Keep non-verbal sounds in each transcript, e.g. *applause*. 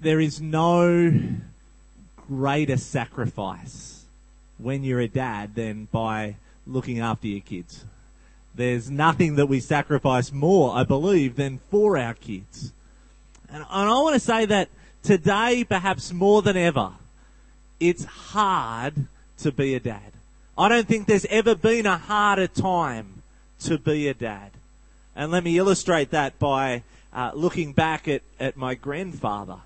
there is no greater sacrifice when you're a dad than by looking after your kids. There's nothing that we sacrifice more, I believe, than for our kids. And, I want to say that today, perhaps more than ever, it's hard to be a dad. I don't think there's ever been a harder time to be a dad. And let me illustrate that by uh, looking back at, at my grandfather.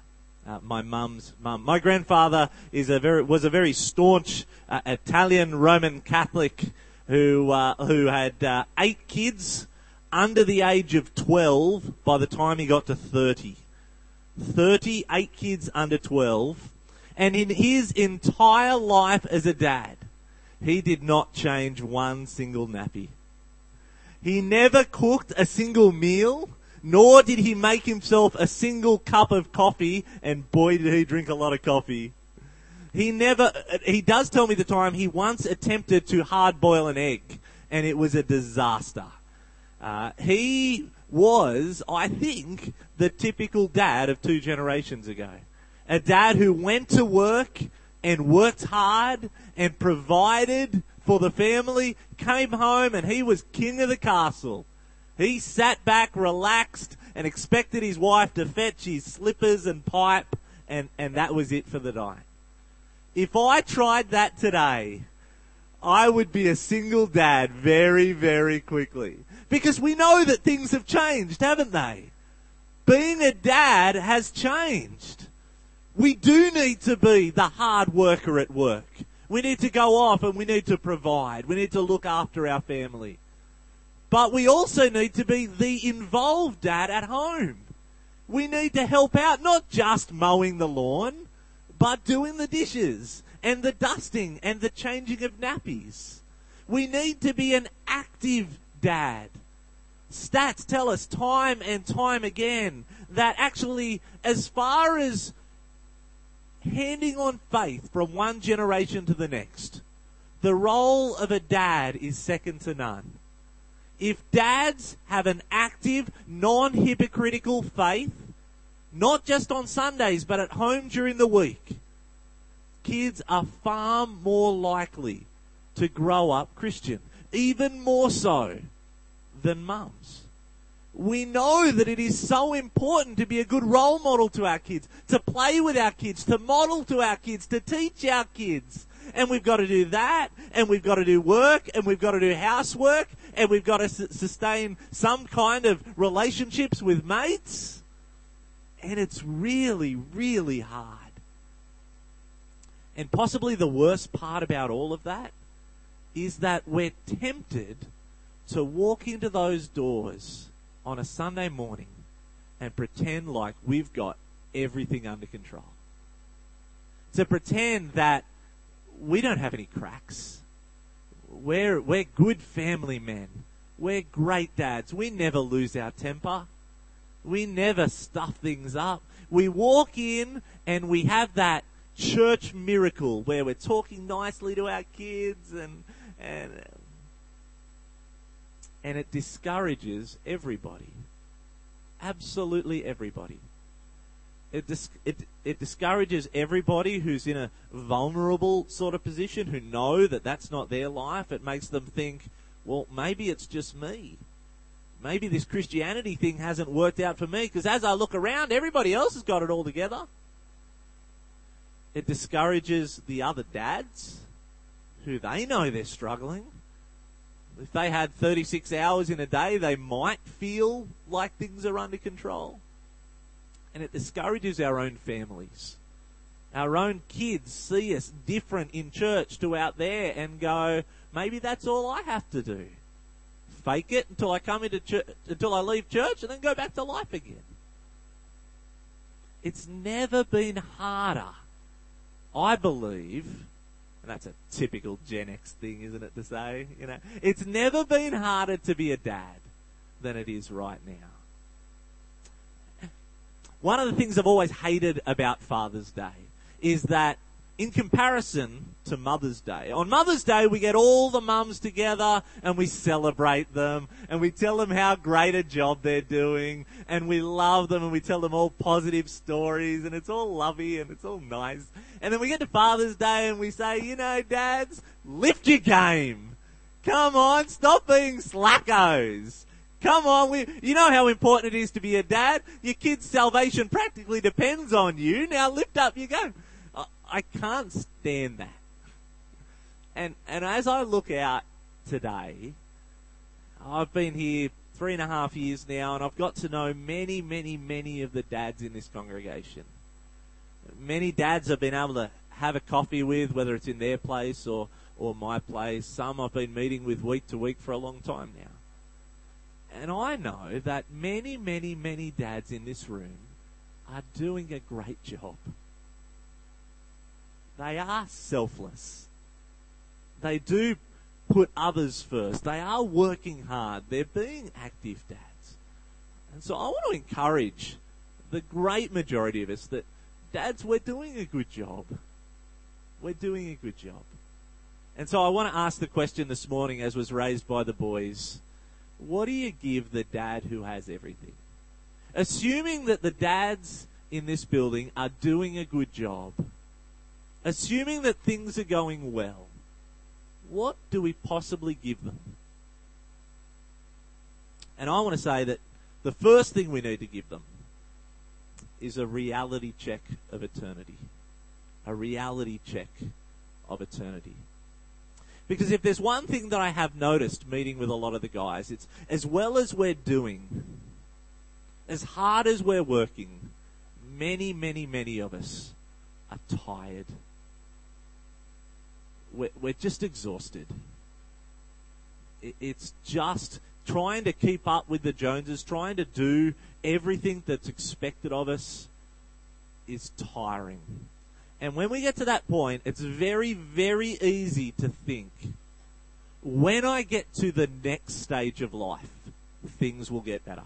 Uh, my mum's mum. My grandfather is a very was a very staunch uh, Italian Roman Catholic who uh, who had uh, eight kids under the age of twelve by the time he got to thirty. Thirty eight kids under twelve, and in his entire life as a dad, he did not change one single nappy. He never cooked a single meal nor did he make himself a single cup of coffee, and boy did he drink a lot of coffee. He never, he does tell me the time he once attempted to hard boil an egg, and it was a disaster. Uh, he was, I think, the typical dad of two generations ago. A dad who went to work and worked hard and provided for the family, came home and he was king of the castle. He sat back, relaxed, and expected his wife to fetch his slippers and pipe, and, and that was it for the night. If I tried that today, I would be a single dad very, very quickly. Because we know that things have changed, haven't they? Being a dad has changed. We do need to be the hard worker at work. We need to go off and we need to provide. We need to look after our family. But we also need to be the involved dad at home. We need to help out, not just mowing the lawn, but doing the dishes and the dusting and the changing of nappies. We need to be an active dad. Stats tell us time and time again that actually, as far as handing on faith from one generation to the next, the role of a dad is second to none if dads have an active, non-hypocritical faith, not just on Sundays, but at home during the week, kids are far more likely to grow up Christian, even more so than mums. We know that it is so important to be a good role model to our kids, to play with our kids, to model to our kids, to teach our kids. And we've got to do that, and we've got to do work, and we've got to do housework, and we've got to sustain some kind of relationships with mates. And it's really, really hard. And possibly the worst part about all of that is that we're tempted to walk into those doors on a Sunday morning and pretend like we've got everything under control. To pretend that we don't have any cracks we're, we're good family men. We're great dads. We never lose our temper. We never stuff things up. We walk in and we have that church miracle where we're talking nicely to our kids and, and, and it discourages everybody. Absolutely everybody. It, dis- it, it discourages everybody who's in a vulnerable sort of position who know that that's not their life. It makes them think, well, maybe it's just me. Maybe this Christianity thing hasn't worked out for me because as I look around, everybody else has got it all together. It discourages the other dads who they know they're struggling. If they had 36 hours in a day, they might feel like things are under control and it discourages our own families. Our own kids see us different in church to out there and go, maybe that's all I have to do. Fake it until I come into church, until I leave church and then go back to life again. It's never been harder, I believe, and that's a typical Gen X thing, isn't it, to say? You know, it's never been harder to be a dad than it is right now. One of the things I've always hated about Father's Day is that in comparison to Mother's Day. On Mother's Day, we get all the mums together and we celebrate them and we tell them how great a job they're doing and we love them and we tell them all positive stories and it's all lovey and it's all nice. And then we get to Father's Day and we say, you know, dads, lift your game. Come on, stop being slackos. Come on, we, you know how important it is to be a dad. Your kid's salvation practically depends on you. Now lift up your game. I can't stand that. And and as I look out today, I've been here three and a half years now, and I've got to know many, many, many of the dads in this congregation. Many dads I've been able to have a coffee with, whether it's in their place or or my place. Some I've been meeting with week to week for a long time now. And I know that many, many, many dads in this room are doing a great job. They are selfless. They do put others first. They are working hard. They're being active dads. And so I want to encourage the great majority of us that dads, we're doing a good job. We're doing a good job. And so I want to ask the question this morning, as was raised by the boys what do you give the dad who has everything? Assuming that the dads in this building are doing a good job assuming that things are going well, what do we possibly give them? And I want to say that the first thing we need to give them is a reality check of eternity. A reality check of eternity. Because if there's one thing that I have noticed meeting with a lot of the guys, it's as well as we're doing, as hard as we're working, many, many, many of us are tired we're, we're just exhausted. It's just trying to keep up with the Joneses, trying to do everything that's expected of us is tiring. And when we get to that point, it's very, very easy to think when I get to the next stage of life, things will get better.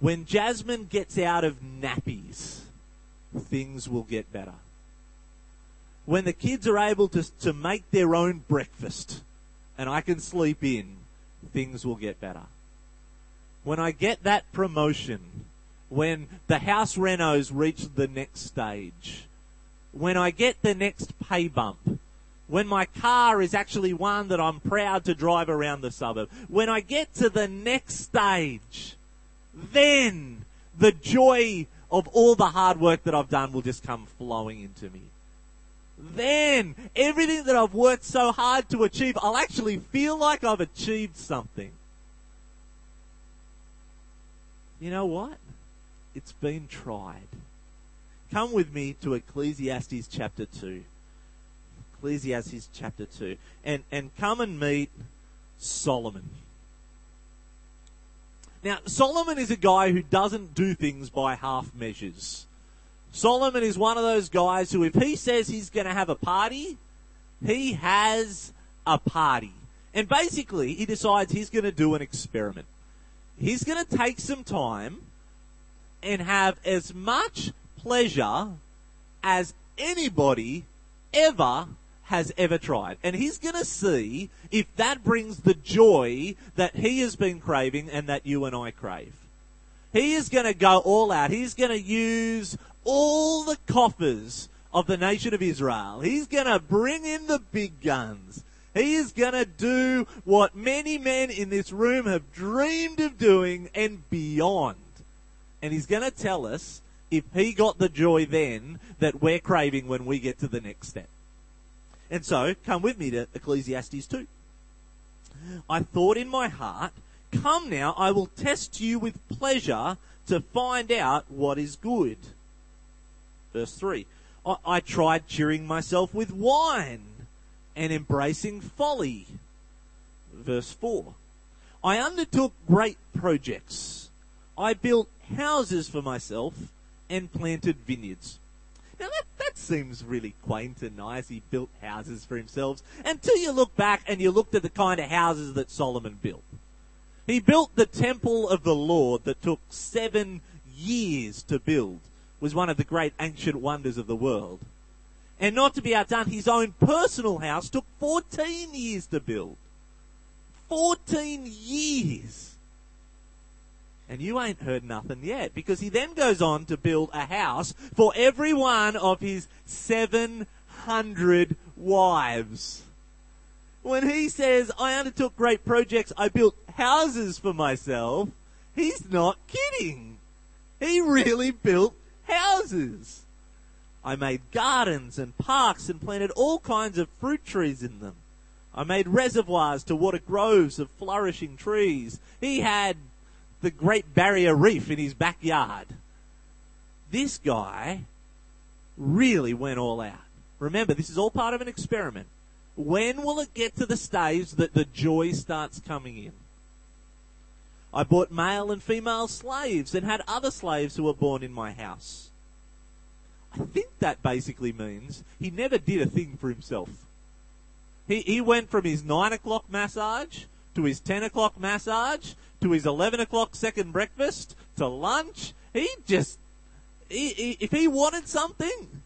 When Jasmine gets out of nappies, things will get better when the kids are able to, to make their own breakfast and I can sleep in, things will get better. When I get that promotion, when the house renos reach the next stage, when I get the next pay bump, when my car is actually one that I'm proud to drive around the suburb, when I get to the next stage, then the joy of all the hard work that I've done will just come flowing into me then everything that I've worked so hard to achieve, I'll actually feel like I've achieved something. You know what? It's been tried. Come with me to Ecclesiastes chapter 2. Ecclesiastes chapter 2. And, and come and meet Solomon. Now, Solomon is a guy who doesn't do things by half measures. Solomon is one of those guys who, if he says he's going to have a party, he has a party. And basically, he decides he's going to do an experiment. He's going to take some time and have as much pleasure as anybody ever has ever tried. And he's going to see if that brings the joy that he has been craving and that you and I crave. He is going to go all out. He's going to use all the coffers of the nation of Israel. He's going to bring in the big guns. He is going to do what many men in this room have dreamed of doing and beyond. And he's going to tell us if he got the joy then that we're craving when we get to the next step. And so, come with me to Ecclesiastes 2. I thought in my heart, come now, I will test you with pleasure to find out what is good. Verse 3. I, I tried cheering myself with wine and embracing folly. Verse 4. I undertook great projects. I built houses for myself and planted vineyards. Now that, that seems really quaint and nice. He built houses for himself until you look back and you looked at the kind of houses that Solomon built. He built the temple of the Lord that took seven years to build was one of the great ancient wonders of the world. And not to be outdone, his own personal house took 14 years to build. 14 years. And you ain't heard nothing yet because he then goes on to build a house for every one of his 700 wives. When he says, I undertook great projects, I built houses for myself, he's not kidding. He really built houses. I made gardens and parks and planted all kinds of fruit trees in them. I made reservoirs to water groves of flourishing trees. He had the Great Barrier Reef in his backyard. This guy really went all out. Remember, this is all part of an experiment. When will it get to the stage that the joy starts coming in? I bought male and female slaves and had other slaves who were born in my house. I think that basically means he never did a thing for himself. He, he went from his 9 o'clock massage to his 10 o'clock massage to his 11 o'clock second breakfast to lunch. He just, he, he, if he wanted something,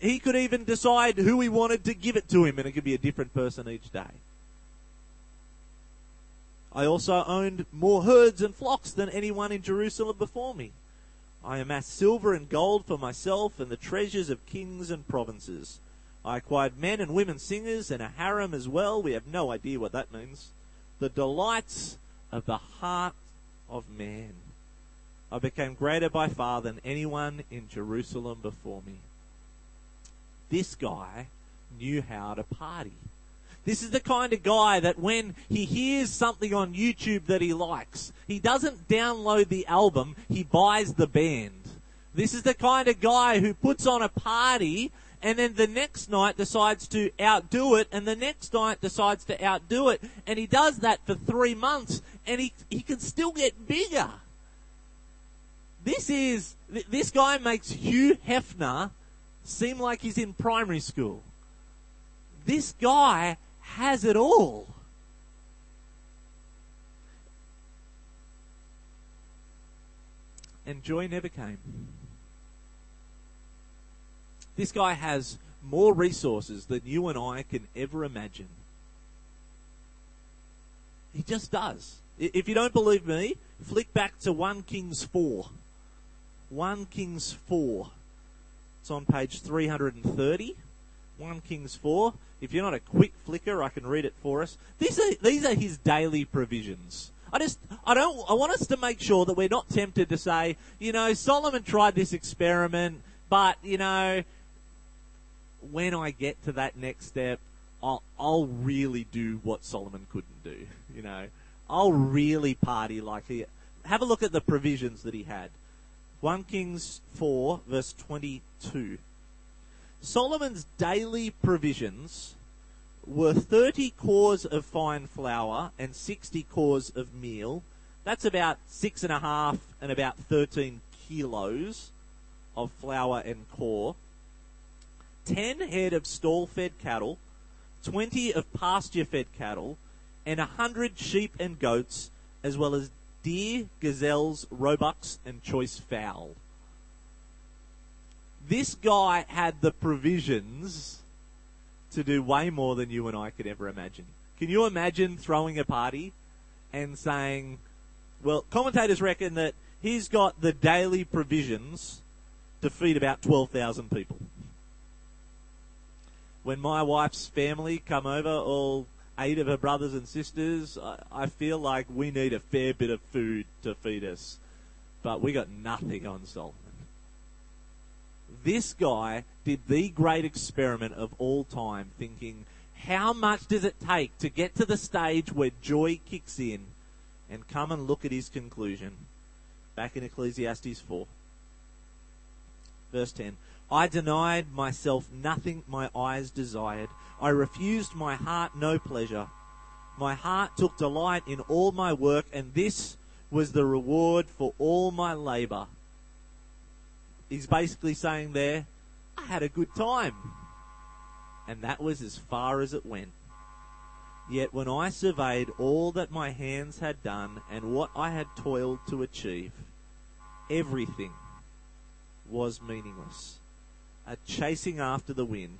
he could even decide who he wanted to give it to him and it could be a different person each day. I also owned more herds and flocks than anyone in Jerusalem before me. I amassed silver and gold for myself and the treasures of kings and provinces. I acquired men and women singers and a harem as well. We have no idea what that means. The delights of the heart of man. I became greater by far than anyone in Jerusalem before me. This guy knew how to party. This is the kind of guy that when he hears something on YouTube that he likes, he doesn't download the album, he buys the band. This is the kind of guy who puts on a party and then the next night decides to outdo it and the next night decides to outdo it and he does that for three months and he, he can still get bigger. This is, this guy makes Hugh Hefner seem like he's in primary school. This guy has it all. And joy never came. This guy has more resources than you and I can ever imagine. He just does. If you don't believe me, flick back to 1 Kings 4. 1 Kings 4. It's on page 330. 1 Kings 4. If you're not a quick flicker, I can read it for us. These are, these are his daily provisions. I just, I don't, I want us to make sure that we're not tempted to say, you know, Solomon tried this experiment, but, you know, when I get to that next step, I'll, I'll really do what Solomon couldn't do. *laughs* You know, I'll really party like he. Have a look at the provisions that he had. 1 Kings 4, verse 22. Solomon's daily provisions were 30 cors of fine flour and 60 cors of meal. That's about six and a half and about 13 kilos of flour and core. 10 head of stall fed cattle, 20 of pasture fed cattle, and 100 sheep and goats, as well as deer, gazelles, roebucks, and choice fowl. This guy had the provisions to do way more than you and I could ever imagine. Can you imagine throwing a party and saying, well, commentators reckon that he's got the daily provisions to feed about 12,000 people when my wife's family come over, all eight of her brothers and sisters, I, I feel like we need a fair bit of food to feed us. But we got nothing on Solomon. This guy did the great experiment of all time, thinking, how much does it take to get to the stage where joy kicks in? And come and look at his conclusion. Back in Ecclesiastes 4. Verse 10. I denied myself nothing my eyes desired. I refused my heart no pleasure. My heart took delight in all my work, and this was the reward for all my labor. He's basically saying there, I had a good time. And that was as far as it went. Yet when I surveyed all that my hands had done and what I had toiled to achieve, everything was meaningless a chasing after the wind.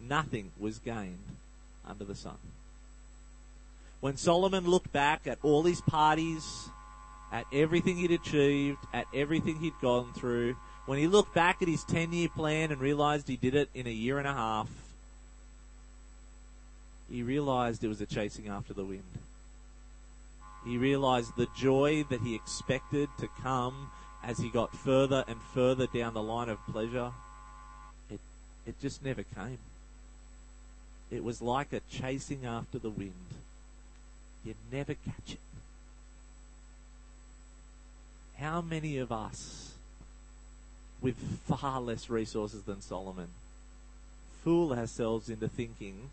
Nothing was gained under the sun. When Solomon looked back at all his parties, at everything he'd achieved, at everything he'd gone through, when he looked back at his 10 year plan and realized he did it in a year and a half, he realized it was a chasing after the wind. He realized the joy that he expected to come as he got further and further down the line of pleasure. It, just never came. It was like a chasing after the wind. You never catch it. How many of us, with far less resources than Solomon, fool ourselves into thinking,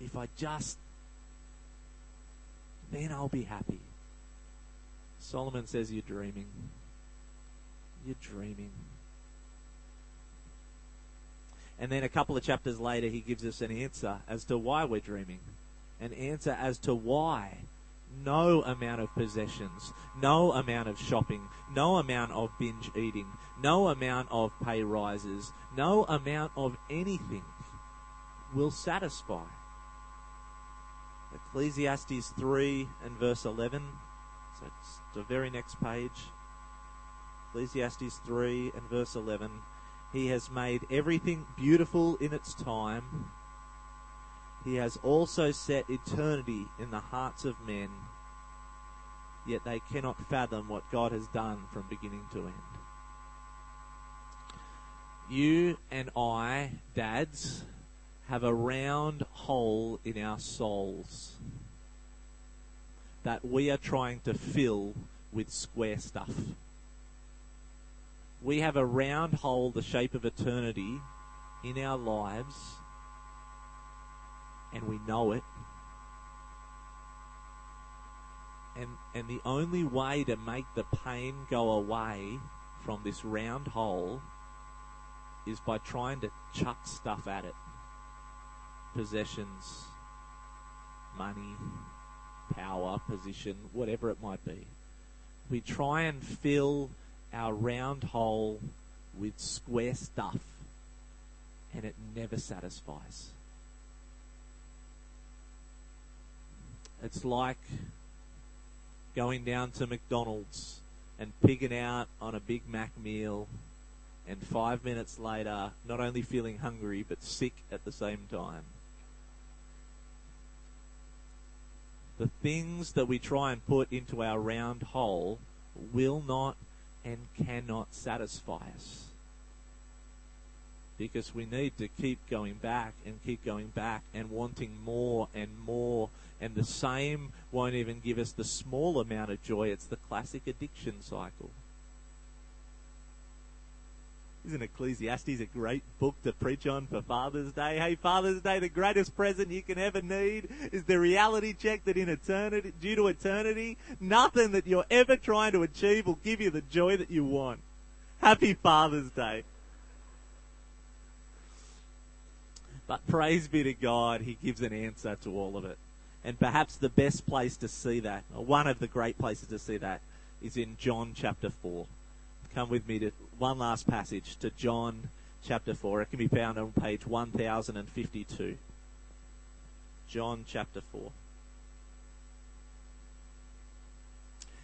if I just, then I'll be happy. Solomon says you're dreaming. You're dreaming. And then a couple of chapters later, he gives us an answer as to why we're dreaming. An answer as to why no amount of possessions, no amount of shopping, no amount of binge eating, no amount of pay rises, no amount of anything will satisfy. Ecclesiastes 3 and verse 11. So it's the very next page. Ecclesiastes 3 and verse 11. He has made everything beautiful in its time. He has also set eternity in the hearts of men, yet they cannot fathom what God has done from beginning to end. You and I, dads, have a round hole in our souls that we are trying to fill with square stuff. We have a round hole the shape of eternity in our lives, and we know it. And, and the only way to make the pain go away from this round hole is by trying to chuck stuff at it possessions, money, power, position, whatever it might be. We try and fill our round hole with square stuff, and it never satisfies. It's like going down to McDonald's and pigging out on a Big Mac meal, and five minutes later, not only feeling hungry but sick at the same time. the things that we try and put into our round hole will not and cannot satisfy us. Because we need to keep going back and keep going back and wanting more and more. And the same won't even give us the small amount of joy. It's the classic addiction cycle. Isn't Ecclesiastes a great book to preach on for Father's Day? Hey, Father's Day, the greatest present you can ever need is the reality check that in eternity, due to eternity, nothing that you're ever trying to achieve will give you the joy that you want. Happy Father's Day. But praise be to God, He gives an answer to all of it. And perhaps the best place to see that, or one of the great places to see that, is in John chapter 4 come with me to one last passage to John chapter 4. It can be found on page 1052. John chapter 4.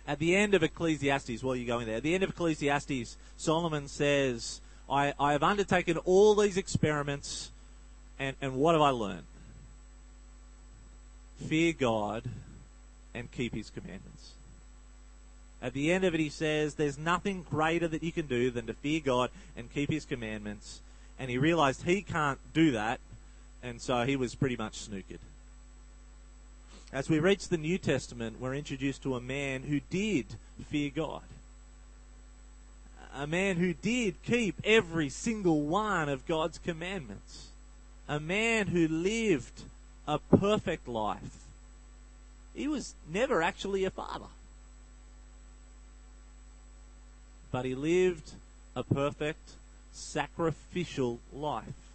At the end of Ecclesiastes, while you're going there, at the end of Ecclesiastes, Solomon says, I, I have undertaken all these experiments, and, and what have I learned? Fear God and keep his commandments. At the end of it, he says, There's nothing greater that you can do than to fear God and keep his commandments. And he realized he can't do that, and so he was pretty much snookered. As we reach the New Testament, we're introduced to a man who did fear God. A man who did keep every single one of God's commandments. A man who lived a perfect life. He was never actually a father but he lived a perfect, sacrificial life.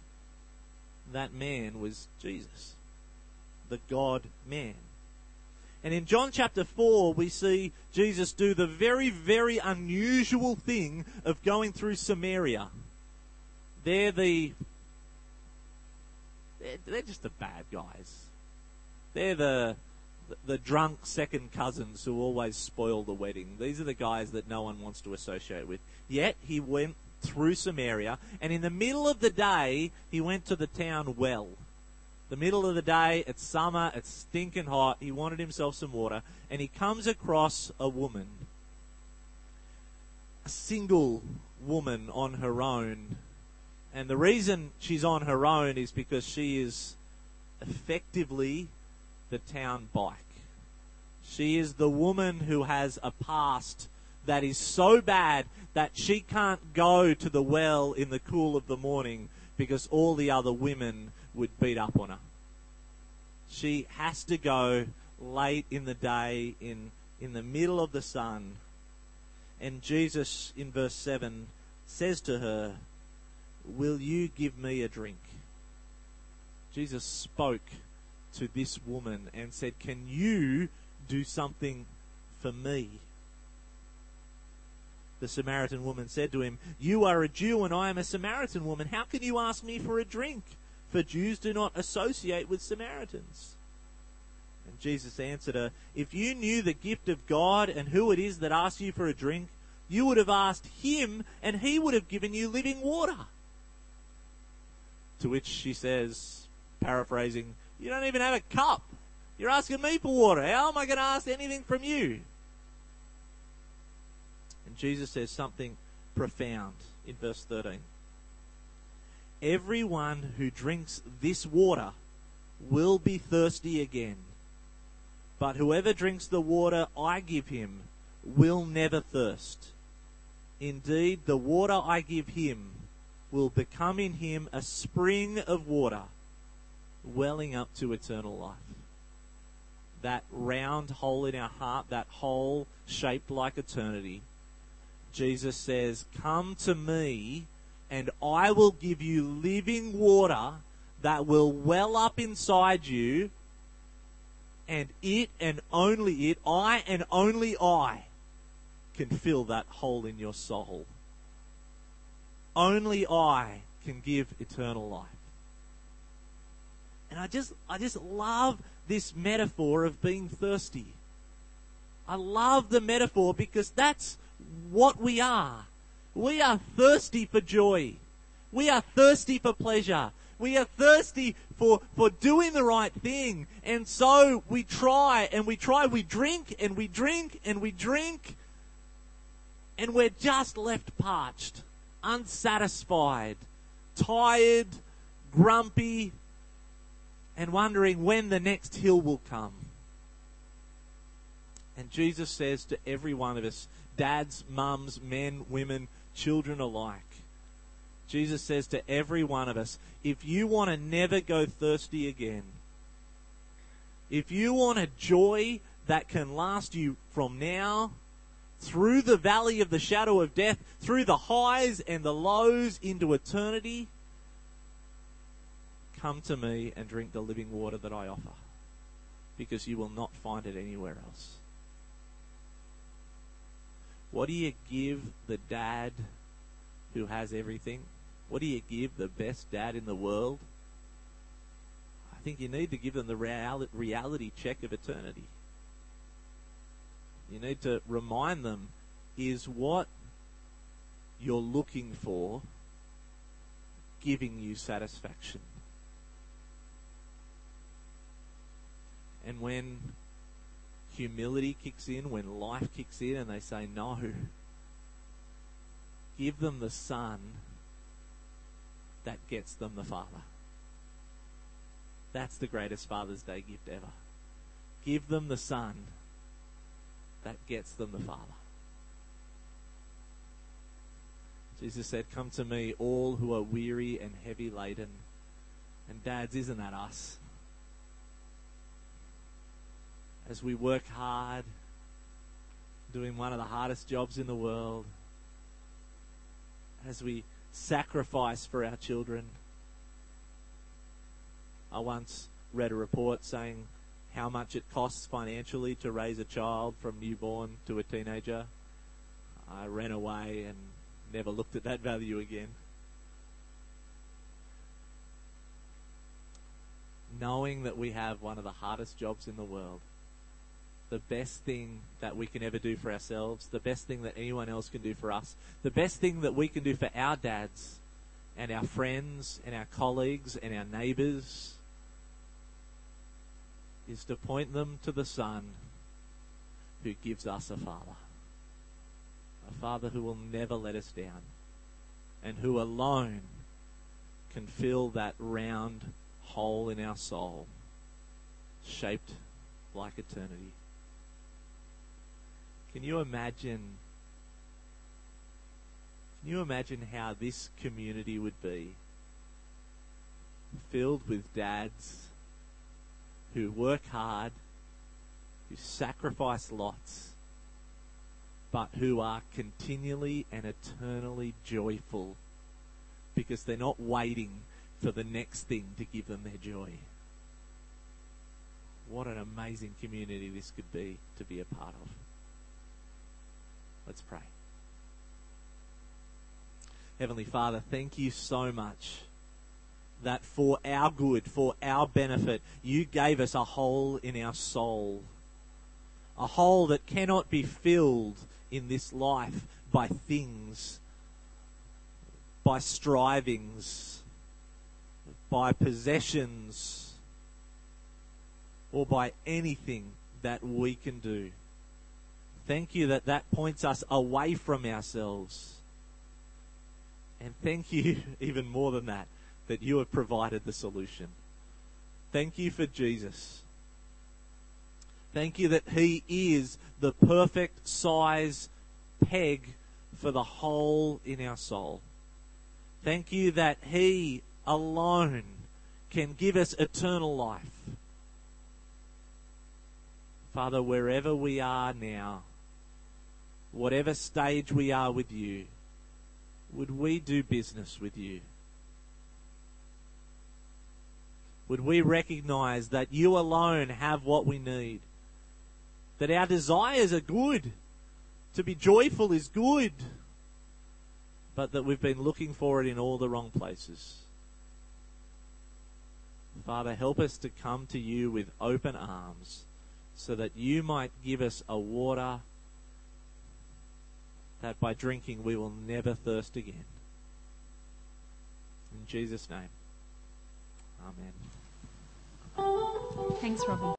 That man was Jesus, the God man. And in John chapter 4, we see Jesus do the very, very unusual thing of going through Samaria. they're the they're, they're just the bad guys. They're the the drunk second cousins who always spoil the wedding. These are the guys that no one wants to associate with. Yet he went through Samaria, and in the middle of the day, he went to the town well. The middle of the day, it's summer, it's stinking hot. He wanted himself some water, and he comes across a woman, a single woman on her own. And the reason she's on her own is because she is effectively the town bike. She is the woman who has a past that is so bad that she can't go to the well in the cool of the morning because all the other women would beat up on her. She has to go late in the day in in the middle of the sun. And Jesus in verse 7 says to her, "Will you give me a drink?" Jesus spoke to this woman and said, Can you do something for me? The Samaritan woman said to him, You are a Jew and I am a Samaritan woman. How can you ask me for a drink? For Jews do not associate with Samaritans. And Jesus answered her, If you knew the gift of God and who it is that asks you for a drink, you would have asked him and he would have given you living water. To which she says, paraphrasing, you don't even have a cup. You're asking me for water. How am I going to ask anything from you? And Jesus says something profound in verse 13. Everyone who drinks this water will be thirsty again. But whoever drinks the water I give him will never thirst. Indeed, the water I give him will become in him a spring of water welling up to eternal life. That round hole in our heart, that hole shaped like eternity. Jesus says, Come to me, and I will give you living water that will well up inside you, and it and only it, I and only I, can fill that hole in your soul. Only I can give eternal life. And I just, I just love this metaphor of being thirsty. I love the metaphor because that's what we are. We are thirsty for joy. We are thirsty for pleasure. We are thirsty for, for doing the right thing. And so we try and we try, we drink and we drink and we drink. And we're just left parched, unsatisfied, tired, grumpy, and wondering when the next hill will come. And Jesus says to every one of us, dads, mums, men, women, children alike, Jesus says to every one of us, if you want to never go thirsty again, if you want a joy that can last you from now through the valley of the shadow of death, through the highs and the lows into eternity, Come to me and drink the living water that I offer, because you will not find it anywhere else. What do you give the dad who has everything? What do you give the best dad in the world? I think you need to give them the reality check of eternity. You need to remind them is what you're looking for giving you satisfaction? And when humility kicks in, when life kicks in, and they say no, give them the Son that gets them the Father. That's the greatest Father's Day gift ever. Give them the Son that gets them the Father. Jesus said, Come to me, all who are weary and heavy laden. And dads, isn't that us? as we work hard, doing one of the hardest jobs in the world, as we sacrifice for our children. I once read a report saying how much it costs financially to raise a child from newborn to a teenager. I ran away and never looked at that value again. Knowing that we have one of the hardest jobs in the world, the best thing that we can ever do for ourselves, the best thing that anyone else can do for us, the best thing that we can do for our dads and our friends and our colleagues and our neighbours is to point them to the Son who gives us a Father. A Father who will never let us down and who alone can fill that round hole in our soul shaped like eternity. Can you imagine? Can you imagine how this community would be? Filled with dads who work hard, who sacrifice lots, but who are continually and eternally joyful because they're not waiting for the next thing to give them their joy. What an amazing community this could be to be a part of. Let's pray. Heavenly Father, thank you so much that for our good, for our benefit, you gave us a hole in our soul. A hole that cannot be filled in this life by things, by strivings, by possessions, or by anything that we can do. Thank you that that points us away from ourselves. And thank you, *laughs* even more than that, that you have provided the solution. Thank you for Jesus. Thank you that He is the perfect size peg for the hole in our soul. Thank you that He alone can give us eternal life. Father, wherever we are now, whatever stage we are with you, would we do business with you? Would we recognize that you alone have what we need? That our desires are good. To be joyful is good. But that we've been looking for it in all the wrong places. Father, help us to come to you with open arms so that you might give us a water that by drinking we will never thirst again. In Jesus' name. Amen. Thanks, Robin.